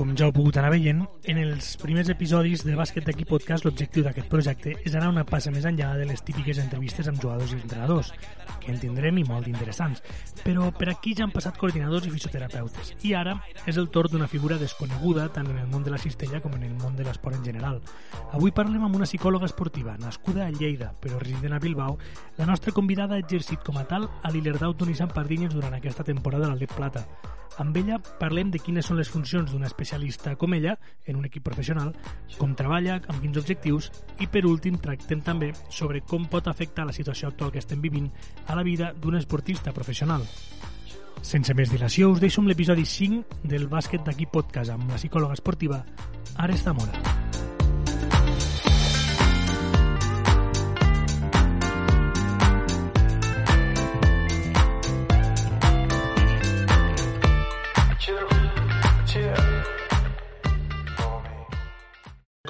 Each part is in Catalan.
com ja heu pogut anar veient, en els primers episodis de Bàsquet d'aquí podcast l'objectiu d'aquest projecte és anar una passa més enllà de les típiques entrevistes amb jugadors i entrenadors, que en tindrem i molt interessants. Però per aquí ja han passat coordinadors i fisioterapeutes, i ara és el torn d'una figura desconeguda tant en el món de la cistella com en el món de l'esport en general. Avui parlem amb una psicòloga esportiva, nascuda a Lleida, però resident a Bilbao. La nostra convidada ha exercit com a tal a l'Ilerdau Tunisant Pardines durant aquesta temporada de l'Atlет Plata. Amb ella parlem de quines són les funcions d'un especialista com ella en un equip professional, com treballa, amb quins objectius i per últim tractem també sobre com pot afectar la situació actual que estem vivint a la vida d'un esportista professional. Sense més dilació, us deixo amb l'episodi 5 del bàsquet d'aquí podcast amb la psicòloga esportiva Ares Zamora.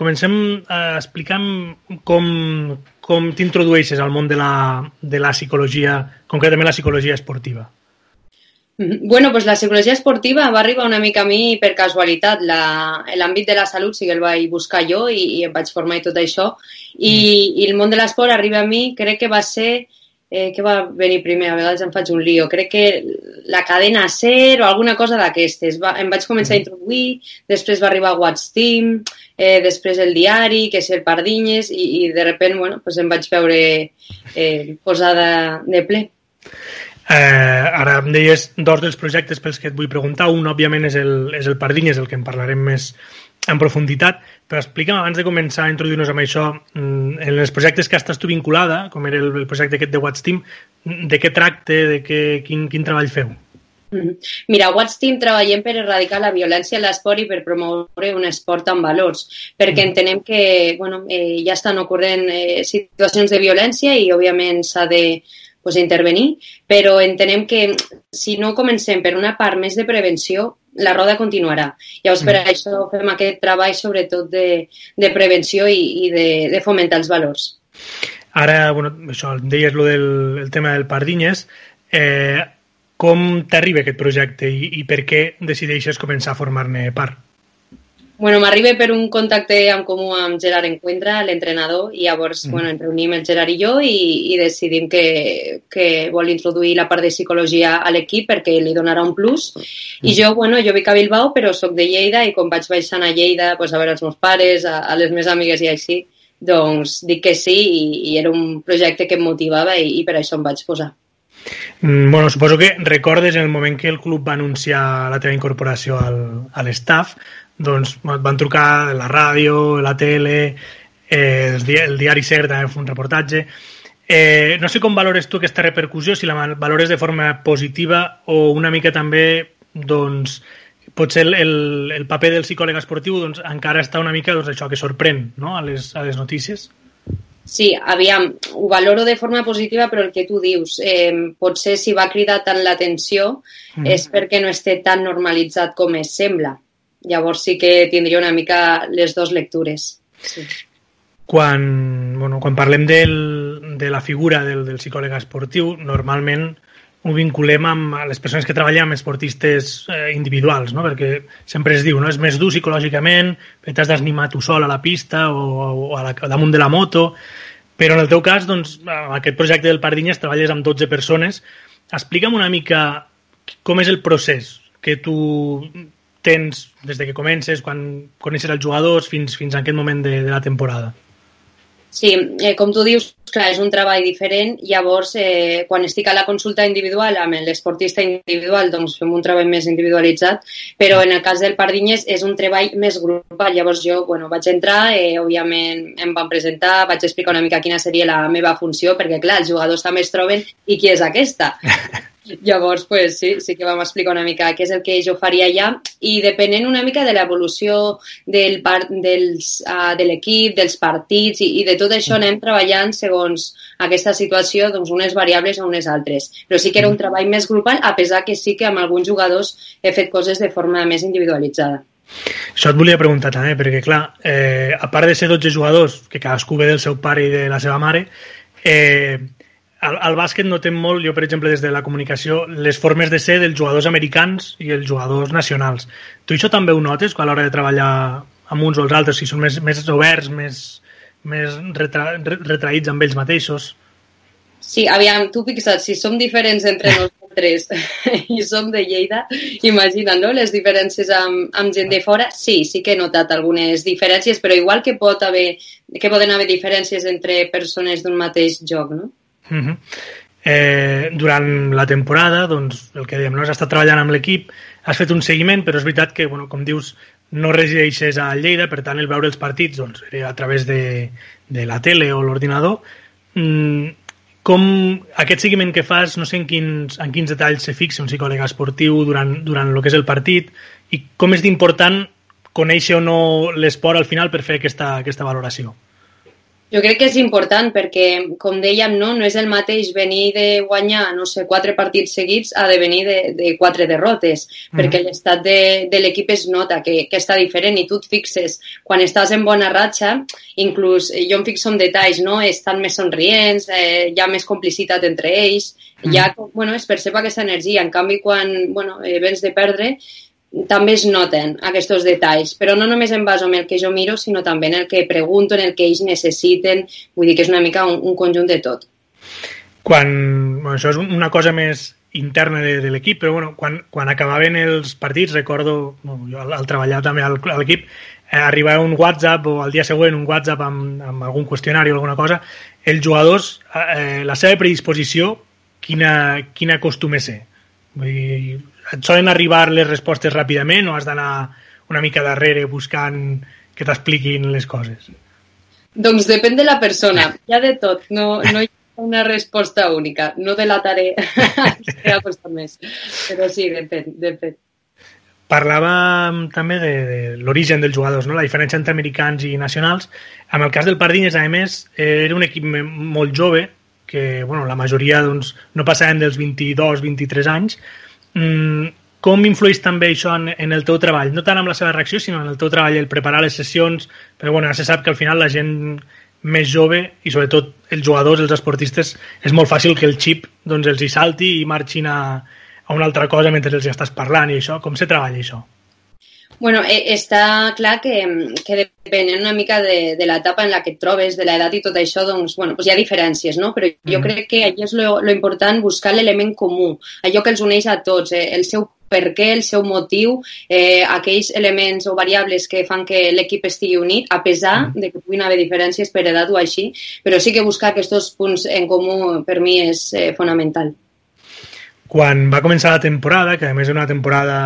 Comencem eh, explicant com, com t'introdueixes al món de la, de la psicologia, concretament la psicologia esportiva. Bueno, pues la psicologia esportiva va arribar una mica a mi per casualitat. L'àmbit de la salut sí que el vaig buscar jo i, i em vaig formar i tot això. I, mm. i el món de l'esport arriba a mi, crec que va ser eh, què va venir primer? A vegades em faig un lío. Crec que la cadena SER o alguna cosa d'aquestes. Em vaig començar a introduir, després va arribar What's Team, eh, després el diari, que és el Pardinyes, i, i de repent bueno, pues em vaig veure eh, posada de ple. Eh, ara em deies dos dels projectes pels que et vull preguntar. Un, òbviament, és el, és el Pardinyes, el que en parlarem més en profunditat, però explica'm abans de començar a introduir-nos amb això, mm, en els projectes que estàs tu vinculada, com era el, el projecte aquest de Watch Team, de què tracte, de què, quin, quin treball feu? Mm-hmm. Mira, a Watch Team treballem per erradicar la violència a l'esport i per promoure un esport amb valors, perquè mm. entenem que bueno, eh, ja estan ocorrent eh, situacions de violència i, òbviament, s'ha de pues, intervenir, però entenem que si no comencem per una part més de prevenció, la roda continuarà. Llavors, per mm. això fem aquest treball sobretot de, de prevenció i, i de, de fomentar els valors. Ara, bueno, això, deies lo del el tema del Pardinyes. Eh, com t'arriba aquest projecte i, i per què decideixes començar a formar-ne part? Bueno, m'arriba per un contacte en comú amb Gerard Encuentra, l'entrenador, i llavors mm. bueno, ens reunim el Gerard i jo i, i decidim que, que vol introduir la part de psicologia a l'equip perquè li donarà un plus. Mm. I jo, bueno, jo vic a Bilbao, però sóc de Lleida i quan vaig baixant a Lleida pues, a veure els meus pares, a, a les meves amigues i així, doncs dic que sí i, i era un projecte que em motivava i, i per això em vaig posar. Mm, bueno, suposo que recordes el moment que el club va anunciar la teva incorporació al, a l'estaf, doncs van trucar la ràdio, la tele, eh, el, diari, el diari Ser també fa un reportatge. Eh, no sé com valores tu aquesta repercussió, si la valores de forma positiva o una mica també, doncs, potser el, el, el paper del psicòleg esportiu doncs, encara està una mica doncs, això que sorprèn no? a, les, a les notícies. Sí, aviam, ho valoro de forma positiva, però el que tu dius, eh, potser si va cridar tant l'atenció mm. és perquè no esté tan normalitzat com es sembla. Llavors sí que tindria una mica les dues lectures. Sí. Quan, bueno, quan parlem del, de la figura del, del psicòleg esportiu, normalment ho vinculem amb les persones que treballen amb esportistes eh, individuals, no? perquè sempre es diu, no? és més dur psicològicament, t'has d'animar tu sol a la pista o, o a la, damunt de la moto, però en el teu cas, doncs, amb aquest projecte del Pardinyes treballes amb 12 persones. Explica'm una mica com és el procés que tu tens des de que comences, quan coneixes els jugadors, fins, fins a aquest moment de, de la temporada? Sí, eh, com tu dius, clar, és un treball diferent. Llavors, eh, quan estic a la consulta individual amb l'esportista individual, doncs fem un treball més individualitzat, però en el cas del Pardinyes és un treball més grupal. Llavors jo, bueno, vaig entrar, eh, òbviament em van presentar, vaig explicar una mica quina seria la meva funció, perquè clar, els jugadors també es troben i qui és aquesta? Llavors, pues, sí, sí que vam explicar una mica què és el que jo faria allà i depenent una mica de l'evolució del part, dels, uh, de l'equip, dels partits i, i de tot això anem treballant segons aquesta situació, doncs unes variables o unes altres. Però sí que era un treball més grupal, a pesar que sí que amb alguns jugadors he fet coses de forma més individualitzada. Això et volia preguntar també, perquè clar, eh, a part de ser 12 jugadors, que cadascú ve del seu pare i de la seva mare, eh, al, al bàsquet notem molt, jo per exemple des de la comunicació, les formes de ser dels jugadors americans i els jugadors nacionals. Tu això també ho notes a l'hora de treballar amb uns o els altres, si són més, més oberts, més, més retra, retraïts amb ells mateixos? Sí, aviam, tu fixa't, si som diferents entre nosaltres i som de Lleida, imagina, no?, les diferències amb, amb gent de fora, sí, sí que he notat algunes diferències, però igual que pot haver, que poden haver diferències entre persones d'un mateix joc, no? Uh -huh. eh, durant la temporada, doncs, el que dèiem, no? has estat treballant amb l'equip, has fet un seguiment, però és veritat que, bueno, com dius, no resideixes a Lleida, per tant, el veure els partits doncs, era a través de, de la tele o l'ordinador. Mm, com aquest seguiment que fas, no sé en quins, en quins detalls se fixa un psicòleg esportiu durant, durant el que és el partit i com és d'important conèixer o no l'esport al final per fer aquesta, aquesta valoració. Jo crec que és important perquè, com dèiem, no, no és el mateix venir de guanyar, no sé, quatre partits seguits a de venir de, de quatre derrotes, mm. perquè l'estat de, de l'equip es nota que, que està diferent i tu et fixes, quan estàs en bona ratxa, inclús jo em fixo en detalls, no? estan més somrients, eh, hi ha més complicitat entre ells, mm. ja, bueno, es percep aquesta energia, en canvi quan bueno, eh, vens de perdre, també es noten aquests detalls, però no només em baso en el que jo miro, sinó també en el que pregunto, en el que ells necessiten, vull dir que és una mica un, un conjunt de tot. Quan, bueno, això és una cosa més interna de, de l'equip, però bueno, quan, quan acabaven els partits, recordo, bueno, jo al, al treballar també a l'equip, eh, arribava un WhatsApp o al dia següent un WhatsApp amb, amb algun qüestionari o alguna cosa, els jugadors, eh, la seva predisposició, quina, quina acostuma a ser? Vull dir, et solen arribar les respostes ràpidament o has d'anar una mica darrere buscant que t'expliquin les coses? Doncs depèn de la persona, hi ha de tot, no, no hi ha una resposta única, no delataré que ha costat més, però sí, depèn, depèn. Parlàvem també de, de l'origen dels jugadors, no? la diferència entre americans i nacionals. En el cas del Pardines, a més, era un equip molt jove, que bueno, la majoria doncs, no passaven dels 22-23 anys, Mm, com influeix també això en, en el teu treball? No tant amb la seva reacció, sinó en el teu treball, el preparar les sessions, però bueno, ja se sap que al final la gent més jove i sobretot els jugadors, els esportistes, és molt fàcil que el xip doncs, els hi salti i marxin a, a una altra cosa mentre els estàs parlant i això. Com se treballa això? Bueno, eh, està clar que, que depenent una mica de, de l'etapa en la que et trobes, de l'edat i tot això, doncs, bueno, doncs hi ha diferències, no? Però jo mm. crec que allà és lo, lo important buscar l'element comú, allò que els uneix a tots, eh, el seu per què, el seu motiu, eh, aquells elements o variables que fan que l'equip estigui unit, a pesar mm. de que puguin haver diferències per edat o així, però sí que buscar aquests punts en comú per mi és eh, fonamental. Quan va començar la temporada, que a més és una temporada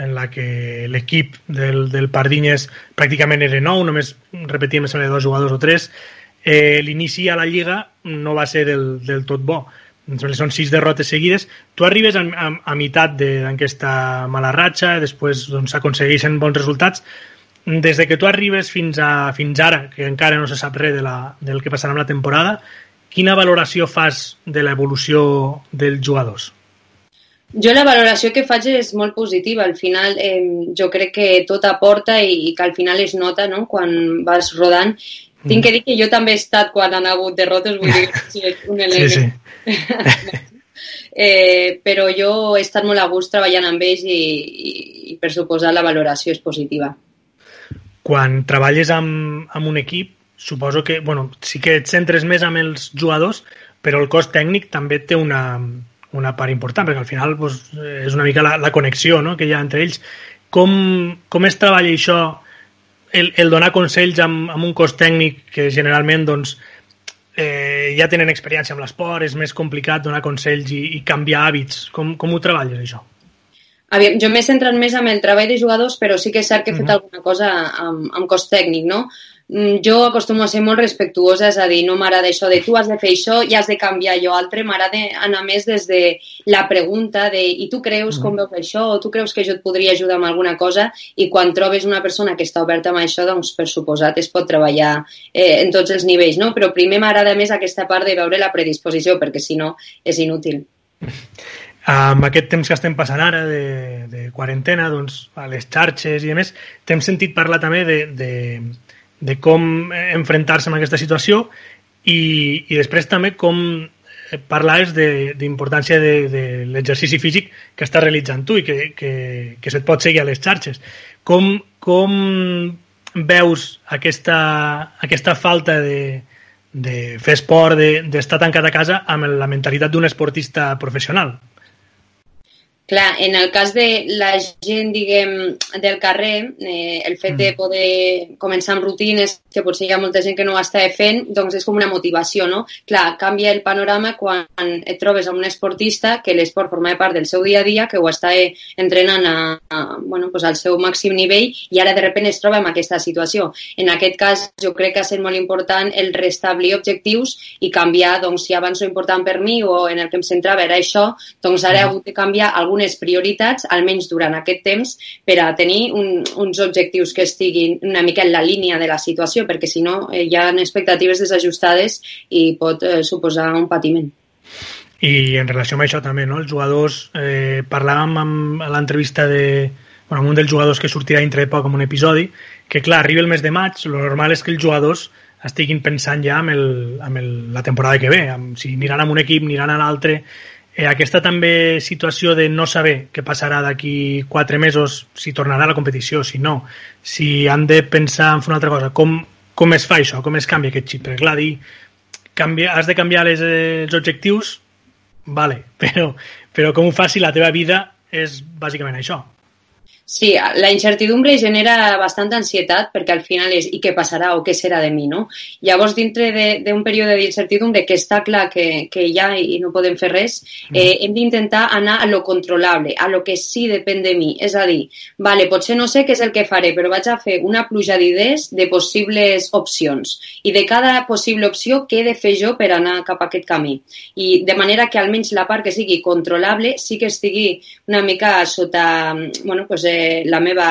en la que l'equip del, del Pardinyes pràcticament era nou, només repetíem de dos jugadors o tres, eh, l'inici a la Lliga no va ser del, del tot bo. Són sis derrotes seguides. Tu arribes a, a, a meitat d'aquesta mala ratxa, després doncs, s'aconsegueixen bons resultats. Des de que tu arribes fins, a, fins ara, que encara no se sap res de la, del que passarà amb la temporada, quina valoració fas de l'evolució dels jugadors? Jo la valoració que faig és molt positiva. Al final eh, jo crec que tot aporta i, i que al final es nota no? quan vas rodant. Mm. Tinc que dir que jo també he estat quan han hagut derrotes, vull dir que un element. Sí, sí. eh, però jo he estat molt a gust treballant amb ells i, i, i per suposar la valoració és positiva. Quan treballes amb, amb un equip, suposo que, bueno, sí que et centres més amb els jugadors, però el cos tècnic també té una, una part important, perquè al final doncs, és una mica la, la connexió no? que hi ha entre ells. Com, com es treballa això, el, el donar consells amb, amb un cos tècnic que generalment doncs, eh, ja tenen experiència amb l'esport, és més complicat donar consells i, i canviar hàbits. Com, com ho treballes, això? Aviam, jo m'he centrat més en el treball de jugadors, però sí que és cert que he fet uh -huh. alguna cosa amb, amb cos tècnic, no? Mm, jo acostumo a ser molt respectuosa, és a dir, no m'agrada això de tu has de fer això i has de canviar allò altre, m'agrada anar més des de la pregunta de i tu creus com mm. veus això o tu creus que jo et podria ajudar amb alguna cosa i quan trobes una persona que està oberta amb això, doncs per suposat es pot treballar eh, en tots els nivells, no? Però primer m'agrada més aquesta part de veure la predisposició perquè si no és inútil. Amb aquest temps que estem passant ara de, de quarantena, doncs, a les xarxes i a més, t'hem sentit parlar també de, de, de com enfrontar-se amb aquesta situació i, i després també com parlaves d'importància de, de, de l'exercici físic que estàs realitzant tu i que, que, que se't pot seguir a les xarxes. Com, com veus aquesta, aquesta falta de, de fer esport, d'estar de, tancat a casa amb la mentalitat d'un esportista professional? Clar, en el cas de la gent, diguem, del carrer, eh, el fet mm. de poder començar amb rutines, que potser hi ha molta gent que no ho està fent, doncs és com una motivació, no? Clar, canvia el panorama quan et trobes amb un esportista que l'esport forma part del seu dia a dia, que ho està entrenant a, a, bueno, pues al seu màxim nivell i ara de sobte es troba en aquesta situació. En aquest cas, jo crec que ha estat molt important el restablir objectius i canviar, doncs, si abans no important per mi o en el que em centrava era això, doncs ara mm. he hagut de canviar algun unes prioritats, almenys durant aquest temps, per a tenir un, uns objectius que estiguin una mica en la línia de la situació, perquè si no eh, hi ha expectatives desajustades i pot eh, suposar un patiment. I en relació amb això també, no? els jugadors, eh, parlàvem amb l'entrevista de, bueno, amb un dels jugadors que sortirà dintre de poc amb un episodi, que clar, arriba el mes de maig, lo normal és que els jugadors estiguin pensant ja amb, el, amb el, la temporada que ve, amb, si aniran a un equip, aniran a l'altre, Eh, aquesta també situació de no saber què passarà d'aquí quatre mesos, si tornarà a la competició, si no, si han de pensar en fer una altra cosa, com, com es fa això, com es canvia aquest xip? Perquè clar, dir, canvia, has de canviar les, eh, els objectius, vale, però, però com ho fas si la teva vida és bàsicament això? Sí, la incertidumbre genera bastanta ansietat perquè al final és i què passarà o què serà de mi, no? Llavors, dintre d'un període d'incertidumbre que està clar que, que hi ha i no podem fer res, mm. eh, hem d'intentar anar a lo controlable, a lo que sí depèn de mi. És a dir, vale, potser no sé què és el que faré, però vaig a fer una pluja d'idees de possibles opcions i de cada possible opció què he de fer jo per anar cap a aquest camí. I de manera que almenys la part que sigui controlable sí que estigui una mica sota, bueno, pues, eh, la, meva,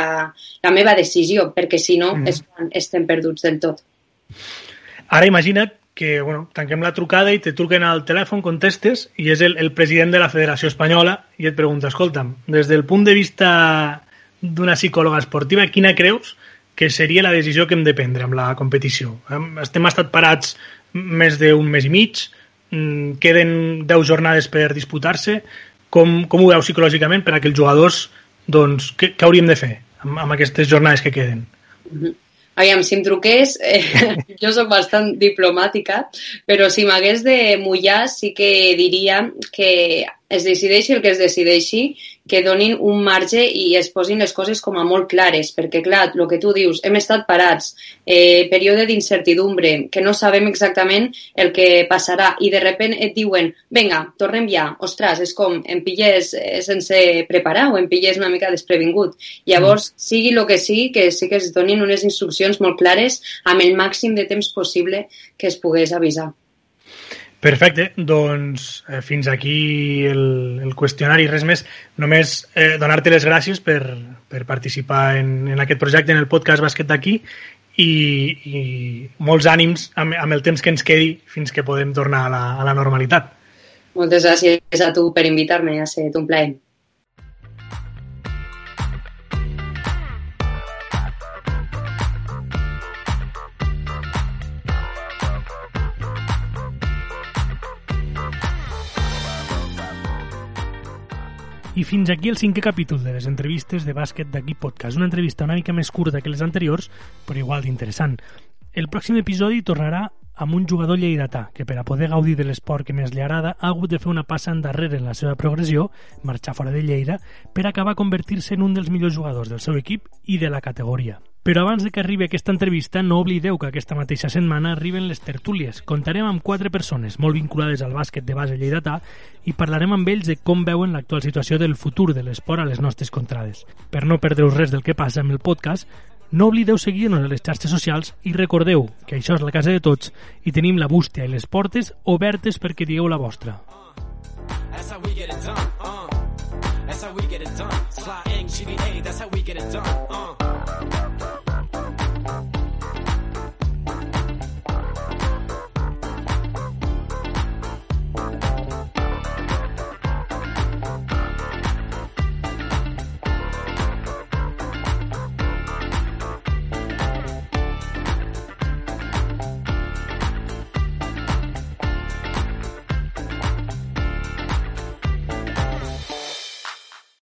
la meva decisió, perquè si no mm. és quan estem perduts del tot. Ara imagina't que bueno, tanquem la trucada i te truquen al telèfon, contestes, i és el, el president de la Federació Espanyola i et pregunta, escolta'm, des del punt de vista d'una psicòloga esportiva, quina creus que seria la decisió que hem de prendre amb la competició? Estem estat parats més d'un mes i mig, mm, queden 10 jornades per disputar-se, com, com ho veus psicològicament per a que els jugadors doncs què, què hauríem de fer amb, amb aquestes jornades que queden? Aviam, si em truqués, eh, jo sóc bastant diplomàtica, però si m'hagués de mullar sí que diria que es decideixi el que es decideixi, que donin un marge i es posin les coses com a molt clares, perquè, clar, el que tu dius, hem estat parats, eh, període d'incertidumbre, que no sabem exactament el que passarà, i de repent et diuen, venga, tornem ja, ostres, és com, em pilles eh, sense preparar o em pilles una mica desprevingut. Llavors, mm. sigui el que sigui, que sí que es donin unes instruccions molt clares amb el màxim de temps possible que es pogués avisar. Perfecte, doncs eh, fins aquí el, el qüestionari. Res més, només eh, donar-te les gràcies per, per participar en, en aquest projecte, en el podcast Bàsquet d'aquí i, i molts ànims amb, amb el temps que ens quedi fins que podem tornar a la, a la normalitat. Moltes gràcies a tu per invitar-me, ha estat un plaer. I fins aquí el cinquè capítol de les entrevistes de bàsquet d'aquí podcast. Una entrevista una mica més curta que les anteriors, però igual d'interessant. El pròxim episodi tornarà amb un jugador lleidatà que per a poder gaudir de l'esport que més li agrada ha hagut de fer una passa endarrere en la seva progressió, marxar fora de Lleida, per acabar convertir-se en un dels millors jugadors del seu equip i de la categoria. Però abans de que arribi aquesta entrevista, no oblideu que aquesta mateixa setmana arriben les tertúlies. Contarem amb quatre persones molt vinculades al bàsquet de base lleidatà i parlarem amb ells de com veuen l'actual situació del futur de l'esport a les nostres contrades. Per no perdre res del que passa amb el podcast, no oblideu seguir-nos a les xarxes socials i recordeu que això és la casa de tots i tenim la bústia i les portes obertes perquè digueu la vostra. That's how we get it done, uh. That's how we get it done. Slide GBA, that's how we get it done.